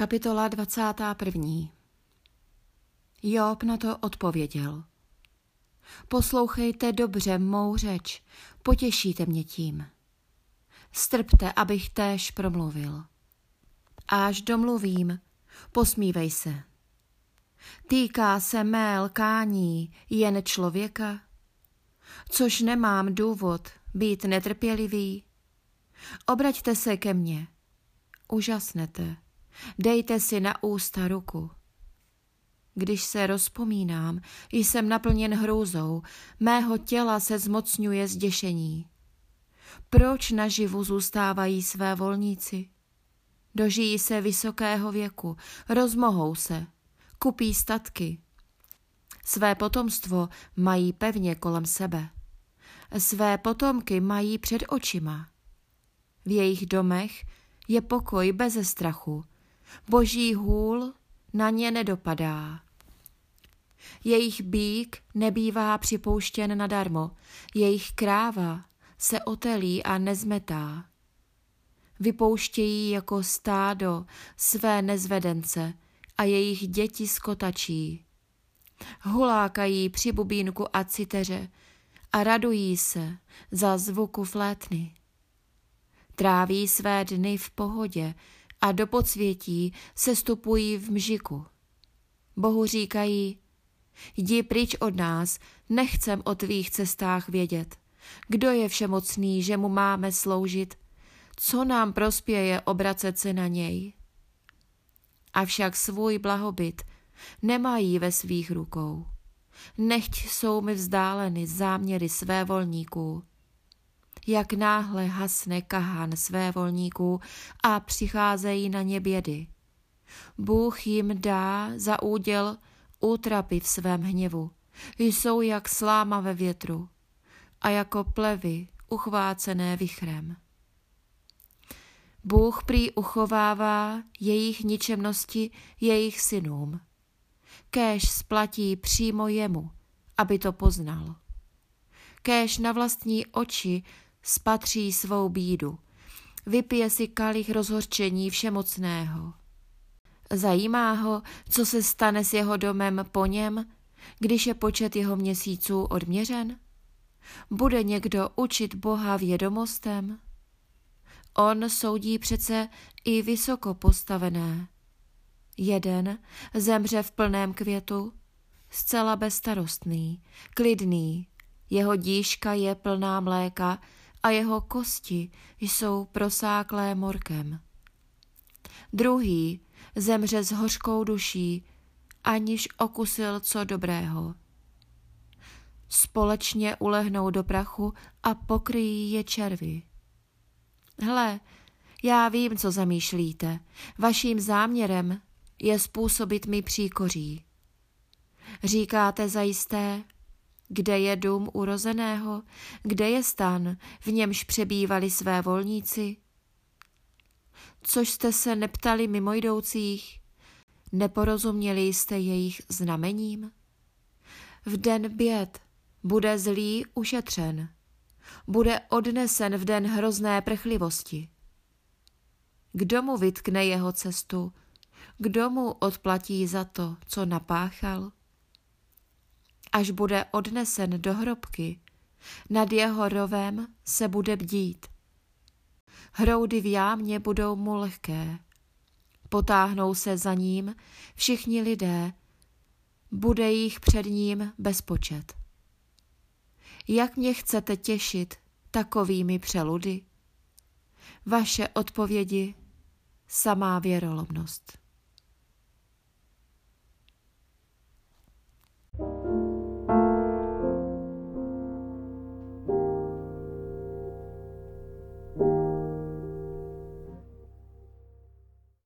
Kapitola 21. Job na to odpověděl. Poslouchejte dobře mou řeč, potěšíte mě tím. Strpte, abych též promluvil. Až domluvím, posmívej se. Týká se mé lkání jen člověka, což nemám důvod být netrpělivý. Obraťte se ke mně, užasnete Dejte si na ústa ruku. Když se rozpomínám, jsem naplněn hrůzou, mého těla se zmocňuje zděšení. Proč naživu zůstávají své volníci? Dožijí se vysokého věku, rozmohou se, kupí statky. Své potomstvo mají pevně kolem sebe. Své potomky mají před očima. V jejich domech je pokoj beze strachu, Boží hůl na ně nedopadá. Jejich bík nebývá připouštěn nadarmo, jejich kráva se otelí a nezmetá. Vypouštějí jako stádo své nezvedence a jejich děti skotačí. Hulákají při bubínku a citeře a radují se za zvuku flétny. Tráví své dny v pohodě, a do podsvětí se stupují v mžiku. Bohu říkají, jdi pryč od nás, nechcem o tvých cestách vědět. Kdo je všemocný, že mu máme sloužit? Co nám prospěje obracet se na něj? Avšak svůj blahobyt nemají ve svých rukou. Nechť jsou mi vzdáleny záměry své volníků jak náhle hasne kahán své volníků a přicházejí na ně bědy. Bůh jim dá za úděl útrapy v svém hněvu. Jsou jak sláma ve větru a jako plevy uchvácené vichrem. Bůh prý uchovává jejich ničemnosti jejich synům. Kéž splatí přímo jemu, aby to poznal. Kéž na vlastní oči spatří svou bídu. Vypije si kalich rozhorčení všemocného. Zajímá ho, co se stane s jeho domem po něm, když je počet jeho měsíců odměřen? Bude někdo učit Boha vědomostem? On soudí přece i vysoko postavené. Jeden zemře v plném květu, zcela bezstarostný, klidný, jeho díška je plná mléka a jeho kosti jsou prosáklé morkem. Druhý zemře s hořkou duší, aniž okusil co dobrého. Společně ulehnou do prachu a pokryjí je červy. Hle, já vím, co zamýšlíte. Vaším záměrem je způsobit mi příkoří. Říkáte zajisté, kde je dům urozeného? Kde je stan, v němž přebývali své volníci? Což jste se neptali mimojdoucích? Neporozuměli jste jejich znamením? V den běd bude zlý ušetřen, bude odnesen v den hrozné prchlivosti. Kdo mu vytkne jeho cestu? Kdo mu odplatí za to, co napáchal? Až bude odnesen do hrobky, nad jeho rovem se bude bdít. Hroudy v jámě budou mu lehké. Potáhnou se za ním všichni lidé, bude jich před ním bezpočet. Jak mě chcete těšit takovými přeludy? Vaše odpovědi samá věrolobnost.